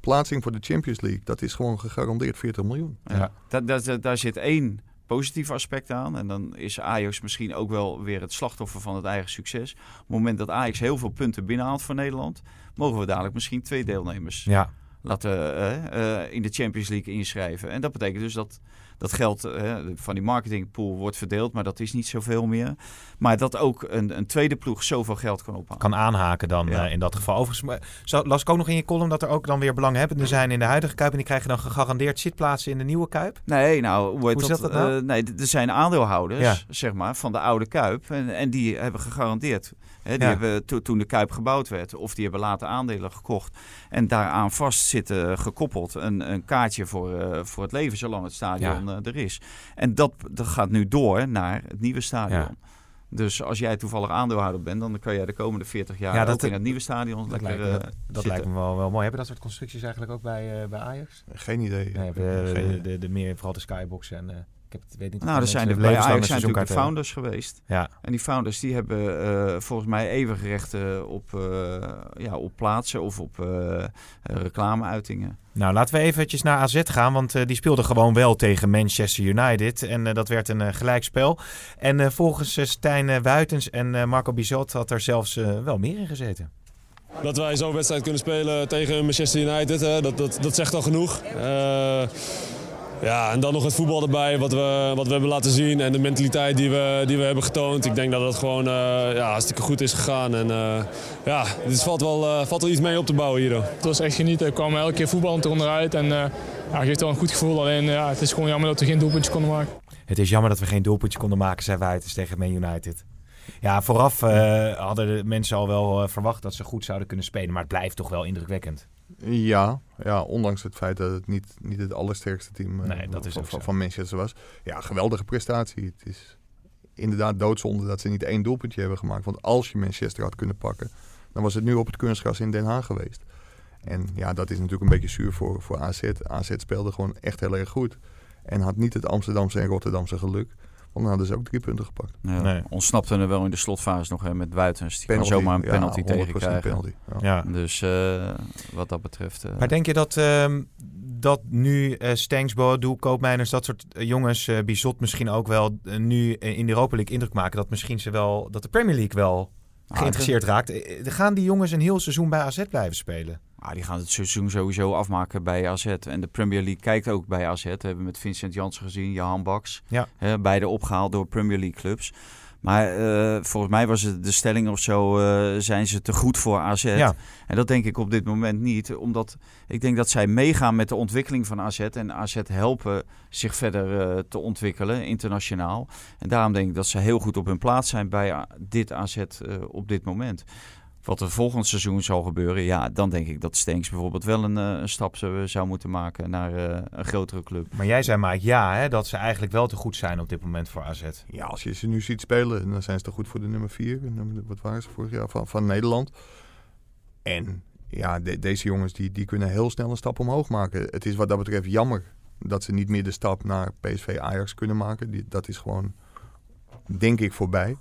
plaatsing voor de Champions League, dat is gewoon gegarandeerd 40 miljoen. Ja. Daar, daar, daar zit één positief aspect aan. En dan is Ajax misschien ook wel weer het slachtoffer van het eigen succes. Op het moment dat Ajax heel veel punten binnenhaalt voor Nederland, mogen we dadelijk misschien twee deelnemers Ja, laten eh, eh, in de Champions League inschrijven. En dat betekent dus dat dat geld eh, van die marketingpool wordt verdeeld, maar dat is niet zoveel meer. Maar dat ook een, een tweede ploeg zoveel geld kan ophalen. kan aanhaken dan Ja. eh, in dat geval. Overigens maar zo- las ik ook nog in je column dat er ook dan weer belanghebbenden zijn in de huidige Kuip. En die krijgen dan gegarandeerd zitplaatsen in de nieuwe Kuip. Nee, nou, hoe, Hoe dat? zit dat nou? Eh, nee, er zijn aandeelhouders, Ja. zeg maar, van de oude Kuip. En, en die hebben gegarandeerd. Hè, die Ja. hebben to- toen de Kuip gebouwd werd, of die hebben later aandelen gekocht. En daaraan vast zitten gekoppeld een, een kaartje voor, eh, voor het leven, zolang het stadion eh, er is. En dat, dat gaat nu door naar het nieuwe stadion. Ja. Dus als jij toevallig aandeelhouder bent, dan kan jij de komende 40 jaar Ja, dat- ook in het nieuwe stadion Dat, lekker lijkt, me- eh, dat, lijkt me wel, wel mooi. Hebben dat soort constructies eigenlijk ook bij, eh, bij Ajax? Geen idee. Nee, de, Geen de, de, de meer, vooral de skybox en... ik heb, het- weet niet Nou, er de zijn er mensen bij Ajax zijn natuurlijk de founders geweest. Ja, En die founders die hebben eh, volgens mij eeuwige rechten op, eh, ja, op plaatsen of op eh reclameuitingen. Nou, laten we eventjes naar AZ gaan, want eh, die speelde gewoon wel tegen Manchester United. En eh, dat werd een gelijkspel. En eh, volgens Stijn Wuitens en eh, Marco Bizot had er zelfs wel meer in gezeten. Dat wij zo'n wedstrijd kunnen spelen tegen Manchester United, hè, dat, dat, dat zegt al genoeg. Ja, en dan nog het voetbal erbij, wat we, wat we hebben laten zien en de mentaliteit die we, die we hebben getoond. Ik denk dat het gewoon eh, ja, hartstikke goed is gegaan. En eh, ja, dit valt wel, eh, valt wel iets mee op te bouwen hier. Het was echt genieten. We kwamen elke keer voetballend eronderuit. En eh ja, geeft wel een goed gevoel. Alleen ja, het is gewoon jammer dat we geen doelpuntje konden maken. Het is jammer dat we geen doelpuntje konden maken, zei Wuitens tegen Man United. Ja, vooraf eh, hadden de mensen al wel verwacht dat ze goed zouden kunnen spelen. Maar het blijft toch wel indrukwekkend. Ja, ja, ondanks het feit dat het niet, niet het allersterkste team eh, Nee, dat is van, van, van Manchester was. Ja, geweldige prestatie. Het is inderdaad doodzonde dat ze niet één doelpuntje hebben gemaakt. Want als je Manchester had kunnen pakken, dan was het nu op het kunstgras in Den Haag geweest. En ja, dat is natuurlijk een beetje zuur voor, voor AZ. AZ speelde gewoon echt heel erg goed. En had niet het Amsterdamse en Rotterdamse geluk. Want dan hadden ze ook drie punten gepakt. Ja, Nee. Ontsnapte er wel in de slotfase nog hè, met Wuitens. Die Penalty, kan zomaar een ja, penalty 100% tegenkrijgen. penalty, ja. Ja. Dus eh, wat dat betreft... eh, Maar denk je dat, ehm, dat nu eh Stenks, Boadu, Koopmeiners, dat soort jongens, eh Bizot misschien ook wel nu in de Europa League indruk maken dat misschien ze wel, dat de Premier League wel geïnteresseerd raakt. Gaan die jongens een heel seizoen bij AZ blijven spelen? Ah, die gaan het seizoen sowieso afmaken bij AZ. En de Premier League kijkt ook bij AZ. We hebben met Vincent Janssen gezien, Johan Baks. Ja. Hè, beide opgehaald door Premier League clubs. Maar eh, volgens mij was het de stelling of zo, eh, zijn ze te goed voor AZ. Ja. En dat denk ik op dit moment niet. Omdat ik denk dat zij meegaan met de ontwikkeling van AZ. En AZ helpen zich verder eh, te ontwikkelen, internationaal. En daarom denk ik dat ze heel goed op hun plaats zijn bij dit AZ op dit moment. Wat er volgend seizoen zal gebeuren, ja, dan denk ik dat Stenks bijvoorbeeld wel een, eh, een stap zou, zou moeten maken naar eh, een grotere club. Maar jij zei maar ja, hè, dat ze eigenlijk wel te goed zijn op dit moment voor AZ. Ja, als je ze nu ziet spelen, dan zijn ze toch goed voor de nummer 4. Wat waren ze vorig jaar van, van Nederland? En ja, de- deze jongens die, die kunnen heel snel een stap omhoog maken. Het is wat dat betreft jammer dat ze niet meer de stap naar PSV Ajax kunnen maken. Die, dat is gewoon, denk ik, voorbij.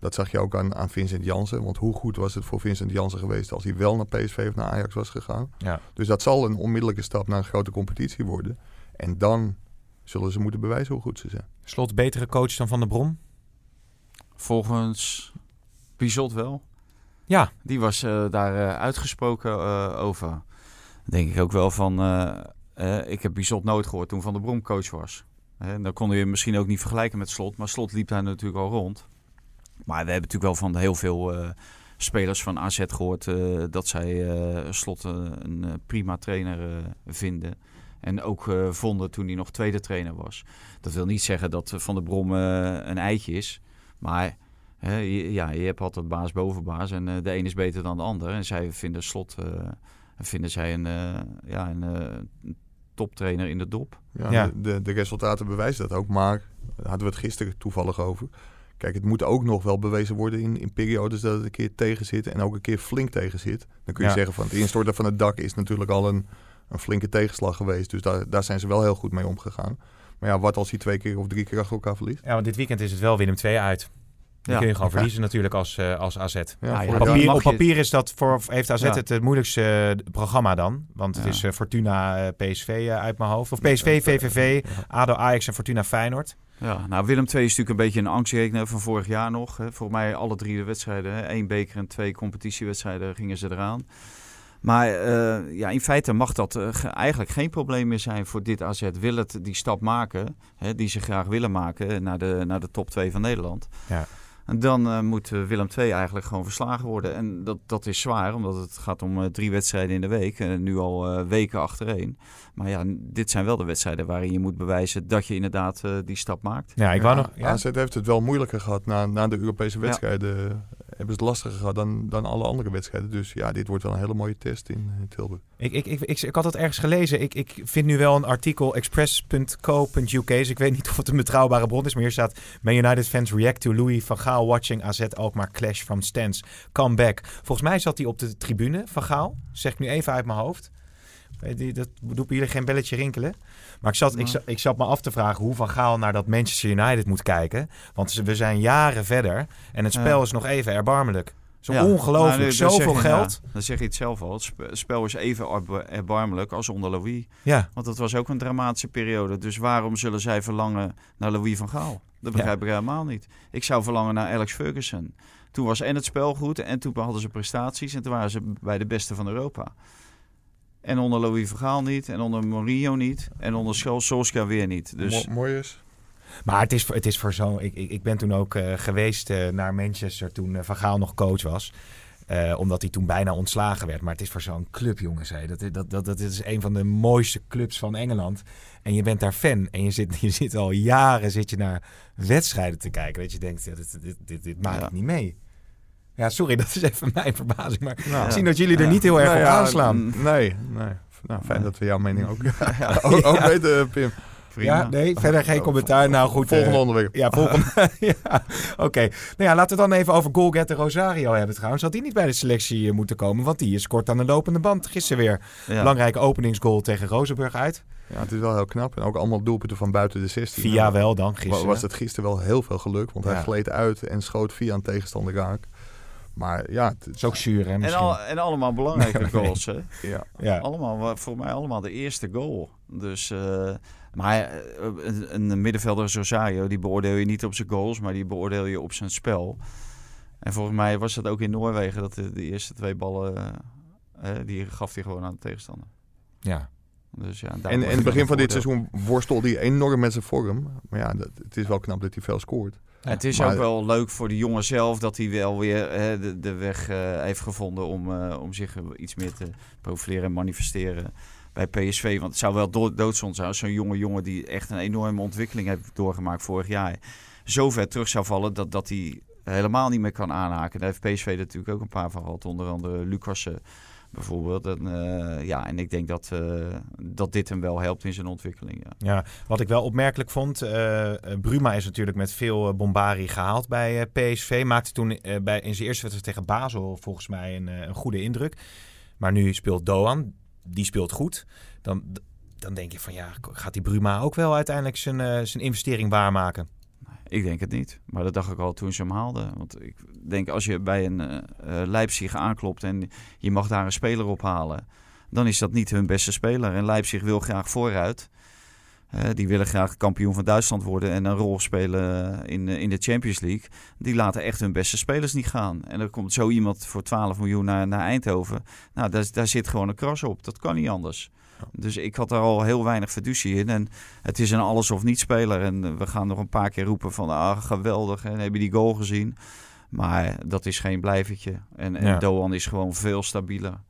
Dat zag je ook aan, aan Vincent Jansen. Want hoe goed was het voor Vincent Jansen geweest als hij wel naar PSV of naar Ajax was gegaan? Ja. Dus dat zal een onmiddellijke stap naar een grote competitie worden. En dan zullen ze moeten bewijzen hoe goed ze zijn. Slot betere coach dan Van der Brom? Volgens Bizot wel. Ja. Die was eh, daar eh, uitgesproken eh, over. Denk ik ook wel van... ik heb Bizot nooit gehoord toen Van der Brom coach was. Hè, dan kon je misschien ook niet vergelijken met Slot. Maar Slot liep daar natuurlijk al rond. Maar we hebben natuurlijk wel van heel veel eh, spelers van AZ gehoord... eh, dat zij eh, Slot een eh, prima trainer vinden. En ook eh, vonden toen hij nog tweede trainer was. Dat wil niet zeggen dat Van der Brom een eitje is. Maar hè, ja, je hebt altijd baas boven baas. En eh, de een is beter dan de ander. En zij vinden Slot... eh, vinden zij een, eh, ja, een eh, toptrainer in de dop. Ja, Ja. De, de, de resultaten bewijzen dat ook. Maar daar hadden we het gisteren toevallig over. Kijk, het moet ook nog wel bewezen worden in, in periodes dat het een keer tegen zit en ook een keer flink tegen zit. Dan kun je Ja. zeggen van het instorten van het dak is natuurlijk al een, een flinke tegenslag geweest. Dus daar, daar zijn ze wel heel goed mee omgegaan. Maar ja, wat als hij twee keer of drie keer achter elkaar verliest? Ja, want dit weekend is het wel Willem 2 uit. Dan Ja. kun je gewoon verliezen natuurlijk als, eh, als AZ. Ja, Papier, op papier is dat voor, heeft AZ Ja. het, het moeilijkste eh, programma dan. Want het is eh, Fortuna eh, PSV eh, uit mijn hoofd. Of PSV, VVV, ADO, Ajax en Fortuna Feyenoord. Ja, nou Willem II is natuurlijk een beetje een angstrekener van vorig jaar nog. Hè. Voor mij alle drie de wedstrijden, hè. één beker en twee competitiewedstrijden gingen ze eraan. Maar eh, ja, in feite mag dat eh, ge- eigenlijk geen probleem meer zijn voor dit AZ. Wil het die stap maken, hè, die ze graag willen maken naar de, naar de top 2 van Nederland. Ja. Dan eh, moet eh, Willem II eigenlijk gewoon verslagen worden. En dat, dat is zwaar, omdat het gaat om eh, drie wedstrijden in de week. En nu al eh, weken achtereen. Maar ja, dit zijn wel de wedstrijden waarin je moet bewijzen dat je inderdaad eh, die stap maakt. Ja, ik wou Ja, nog... Ja? AZ heeft het wel moeilijker gehad na, na de Europese wedstrijden. Hebben ze het lastiger gehad dan, dan alle andere wedstrijden. Dus ja, dit wordt wel een hele mooie test in, Tilburg. Ik, ik, ik, ik, ik had het ergens gelezen. Ik, ik vind nu wel een artikel express.co.uk. Dus ik weet niet of het een betrouwbare bron is. Maar hier staat... Man United fans react to Louis van Gaal watching AZ Alkmaar clash from stands. Come back. Volgens mij zat hij op de tribune van Gaal. Zeg ik nu even uit mijn hoofd. Dat doet jullie geen belletje rinkelen. Maar ik zat, ik, zat, ik zat me af te vragen hoe Van Gaal naar dat Manchester United moet kijken. Want we zijn jaren verder. En het spel Ja. is nog even erbarmelijk. Zo Ja, ongelooflijk. nou, Zoveel je- geld. dan zeg je het zelf al. Het sp- spel is even erba- erbarmelijk als onder Louis. Ja. Want dat was ook een dramatische periode. Dus waarom zullen zij verlangen naar Louis van Gaal? Dat begrijp ik helemaal niet. Ik zou verlangen naar Alex Ferguson. Toen was en het spel goed en toen hadden ze prestaties en toen waren ze bij de beste van Europa. En onder Louis van Gaal niet, en onder Mourinho niet, en onder Sol- Solskjaer weer niet. Dus Mo- mooi is. Maar het is voor, het is voor zo'n... Ik, ik, ik ben toen ook eh, geweest eh, naar Manchester toen eh, Van Gaal nog coach was. Eh, omdat hij toen bijna ontslagen werd. Maar het is voor zo'n club, jongens. Hè. Dat, dat, dat, dat is een van de mooiste clubs van Engeland. En je bent daar fan. En je zit, je zit al jaren zit je naar wedstrijden te kijken. Dat je denkt, dit, dit, dit, dit maak Ja. ik niet mee. Ja, sorry, dat is even mijn verbazing. Maar Nou, ik zie dat jullie er niet heel erg Nou op aanslaan. Nee, nee. Nou, fijn dat we jouw mening ook, ook, ook weten, Pim. prima. Ja, nee, verder geen commentaar. Nou goed. Volgende eh, onderwerp. Ja, volgende. ja, oké. Nou ja, laten we dan even over Golgetter Rosario hebben trouwens. Had die niet bij de selectie eh, moeten komen? Want die is kort aan de lopende band. Gisteren weer Ja. belangrijke openingsgoal tegen Rozenburg uit. Ja, het is wel heel knap. En ook allemaal doelpunten van buiten de 16. Via wel dan gisteren. Was het gisteren wel heel veel geluk. Want Ja. hij gleed uit en schoot via een tegenstander raak. Maar ja, het, is ook zuur hè En, al, en allemaal belangrijke Nee, nee. goals, hè? ja. ja. Allemaal, voor mij allemaal de eerste goal. Dus, eh, maar eh, een, een middenvelder Rosario, die beoordeel je niet op zijn goals, maar die beoordeel je op zijn spel. En volgens mij was dat ook in Noorwegen, dat de, de eerste twee ballen, eh, die gaf hij gewoon aan de tegenstander. ja. Dus ja, daar En in het begin van dit seizoen worstelde hij enorm met zijn vorm. Maar ja, dat, het is wel knap dat hij veel scoort. Het is Maar- ook wel leuk voor de jongen zelf dat hij wel weer eh, de, de weg eh, heeft gevonden om, eh, om zich iets meer te profileren en manifesteren bij PSV. Want het zou wel do doodzonde zijn als zo'n jonge jongen die echt een enorme ontwikkeling heeft doorgemaakt vorig jaar, zo ver terug zou vallen dat, dat hij helemaal niet meer kan aanhaken. Daar heeft PSV natuurlijk ook een paar van gehad, onder andere Lucassen bijvoorbeeld. En, eh, ja, en ik denk dat, eh, dat dit hem wel helpt in zijn ontwikkeling. Ja. Ja, wat ik wel opmerkelijk vond, eh, Bruma is natuurlijk met veel bombari gehaald bij PSV. Maakte toen bij, in zijn eerste wedstrijd tegen Basel volgens mij een, een goede indruk. Maar nu speelt Doan, die speelt goed. Dan, dan denk je van ja, gaat die Bruma ook wel uiteindelijk zijn, zijn investering waarmaken? Ik denk het niet. Maar dat dacht ik al toen ze hem haalden. Want ik denk als je bij een eh, eh, Leipzig aanklopt en je mag daar een speler ophalen, dan is dat niet hun beste speler. En Leipzig wil graag vooruit. Eh, die willen graag kampioen van Duitsland worden en een rol spelen in, in de Champions League. Die laten echt hun beste spelers niet gaan. En er komt zo iemand voor 12 miljoen naar, naar Eindhoven. Nou, daar, daar zit gewoon een kras op. Dat kan niet anders. Dus ik had daar al heel weinig fiducie in. En het is een alles of niet speler. En eh, we gaan nog een paar keer roepen van ah, geweldig. En heb je die goal gezien? Maar dat is geen blijvertje. En, en Ja. Doan is gewoon veel stabieler.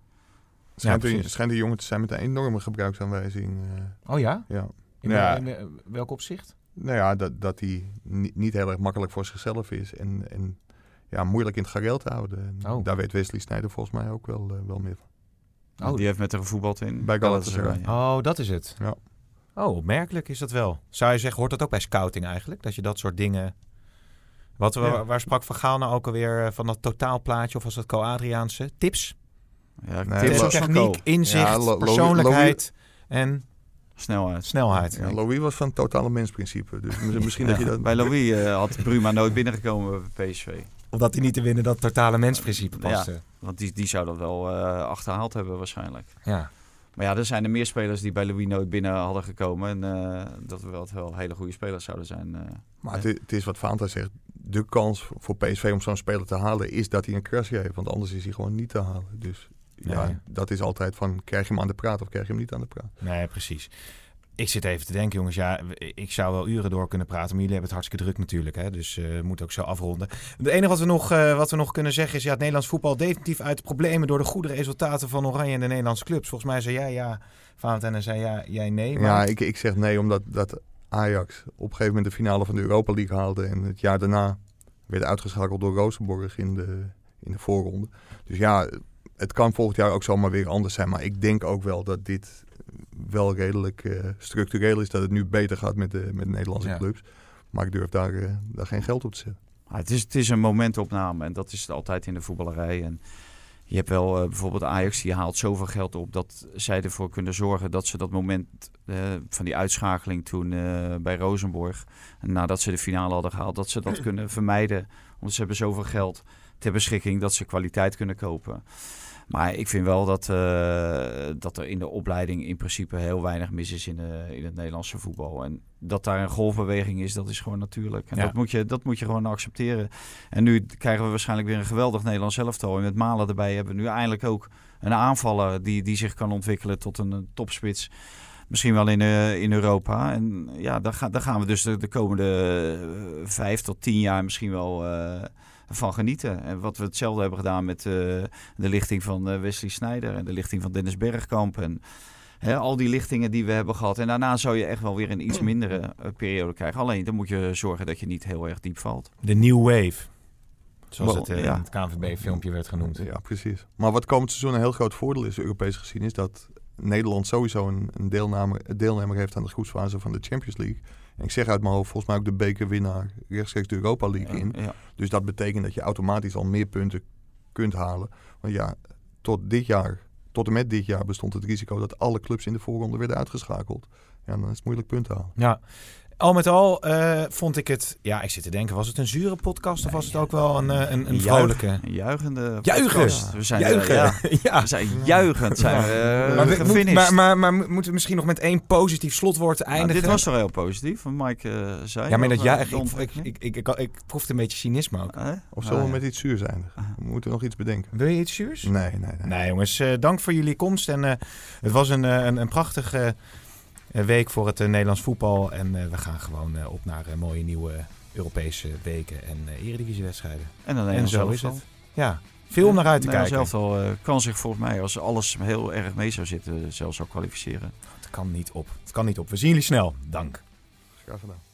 Schijnt, precies. een, schijnt jongen te zijn met een enorme gebruiksaanwijzing. eh, Oh ja? ja. In, Ja. in- in welk opzicht? Nou ja, dat, dat hij niet, niet heel erg makkelijk voor zichzelf is. En, en ja, moeilijk in het gareel te houden. En Oh. Daar weet Wesley Sneijder volgens mij ook wel, eh, wel meer van. Oh. Die heeft met haar gevoetbald in Bij Galatasaray. Ja. Oh, dat is het. Ja. Oh, opmerkelijk is dat wel. Zou je zeggen, hoort dat ook bij scouting eigenlijk? Dat je dat soort dingen Wat, Ja. waar, sprak Van Gaal nou ook alweer eh, van dat totaalplaatje? Of was dat Co-Adriaanse? Tips? Ja, Nee, tips techniek, inzicht, Ja, Lo- Lo- persoonlijkheid en Snelheid. snelheid. Ja, Louis was van het totale mensprincipe. Dus mis- misschien dat je Ja, dat... Bij Louis eh, had Bruma nooit binnengekomen bij PSV. Omdat hij niet te winnen dat totale mensprincipe paste. Want die, die zou dat wel eh, achterhaald hebben waarschijnlijk. Ja. Maar ja, er zijn er meer spelers die bij Louis nooit binnen hadden gekomen. En eh, dat we wel, wel hele goede spelers zouden zijn. eh. Maar het, is wat Fanta zegt. De kans voor PSV om zo'n speler te halen is dat hij een krasje heeft. Want anders is hij gewoon niet te halen. Dus ja, Nee. dat is altijd van krijg je hem aan de praat of krijg je hem niet aan de praat. Nee, precies. Ik zit even te denken, jongens. Ja, ik zou wel uren door kunnen praten. Maar jullie hebben het hartstikke druk natuurlijk. Hè? Dus we moeten ook zo afronden. Het enige wat we, nog, eh, wat we nog kunnen zeggen is... Ja, het Nederlands voetbal definitief uit de problemen... door de goede resultaten van Oranje en de Nederlandse clubs. Volgens mij zei jij ja, Valentijn, en zei ja, jij nee. Maar... Ja, ik, ik zeg nee omdat dat Ajax op een gegeven moment de finale van de Europa League haalde. En het jaar daarna werd uitgeschakeld door Rosenborg in de, in de voorronde. Dus ja, het kan volgend jaar ook zomaar weer anders zijn. Maar ik denk ook wel dat dit wel redelijk eh, structureel is. Dat het nu beter gaat met de, met de Nederlandse Ja. clubs. Maar ik durf daar, eh, daar geen geld op te zetten. Ah, het, is, het is een momentopname en dat is het altijd in de voetballerij. En je hebt wel eh, bijvoorbeeld Ajax, die haalt zoveel geld op dat zij ervoor kunnen zorgen dat ze dat moment eh, van die uitschakeling toen eh, bij Rosenborg, en nadat ze de finale hadden gehaald, dat ze dat kunnen vermijden. Want ze hebben zoveel geld ter beschikking dat ze kwaliteit kunnen kopen. Maar ik vind wel dat, eh, dat er in de opleiding in principe heel weinig mis is in, de, in het Nederlandse voetbal. En dat daar een golfbeweging is, dat is gewoon natuurlijk. En Ja. dat, moet je, dat moet je gewoon accepteren. En nu krijgen we waarschijnlijk weer een geweldig Nederlands elftal. En met Malen erbij hebben we nu eindelijk ook een aanvaller die, die zich kan ontwikkelen tot een, eh, topspits. Misschien wel in, eh, in Europa. En ja, daar, ga, daar gaan we dus de, de komende eh, vijf tot tien jaar misschien wel eh, van genieten. En wat we hetzelfde hebben gedaan met eh, de lichting van eh, Wesley Sneijder en de lichting van Dennis Bergkamp. En hè, al die lichtingen die we hebben gehad. En daarna zou je echt wel weer een iets mindere eh, periode krijgen. Alleen dan moet je zorgen dat je niet heel erg diep valt. De New Wave. Zoals het eh, ja. in het KNVB-filmpje werd genoemd. Ja, precies. Maar wat komend seizoen een heel groot voordeel is, Europees gezien, is dat Nederland sowieso een, een deelnemer, deelnemer heeft aan de groepsfase van de Champions League. En ik zeg uit mijn hoofd, volgens mij ook de bekerwinnaar rechtstreeks de Europa League in. Dus dat betekent dat je automatisch al meer punten kunt halen. Want ja, tot dit jaar, tot en met dit jaar bestond het risico dat alle clubs in de voorronde werden uitgeschakeld. Ja, dan is het moeilijk punten halen. Ja. Al met al eh, vond ik het... Ja, ik zit te denken, was het een zure podcast of was het ook wel een, eh, een, een Juich- vrolijke? Een juichende Juichen! We zijn, Juichen! eh, ja, ja. we zijn juichend. Zijn we, eh, Maar, we- moet- maar, maar, maar moeten we misschien nog met één positief slotwoord Nou, eindigen? dit was toch heel positief, wat Mike zei. ja, maar dat ja, ik, ik, ik, ik, ik, proefde een beetje cynisme ook. Hè? Of Ah, zullen we ja. met iets zuurs eindigen? We moeten nog iets bedenken. Wil je iets zuurs? Nee, nee, nee. Nee, jongens, eh, dank voor jullie komst. En eh, het was een, een, een prachtige week voor het eh, Nederlands voetbal. En eh, we gaan gewoon eh, op naar mooie nieuwe Europese weken en eh eredivisiewedstrijden. En dan En zo is het. Ja, veel om naar uit te kijken. zelf al kan zich volgens mij, als alles heel erg mee zou zitten, zelfs al kwalificeren. Het kan niet op. Het kan niet op. We zien jullie snel. Dank. Graag gedaan.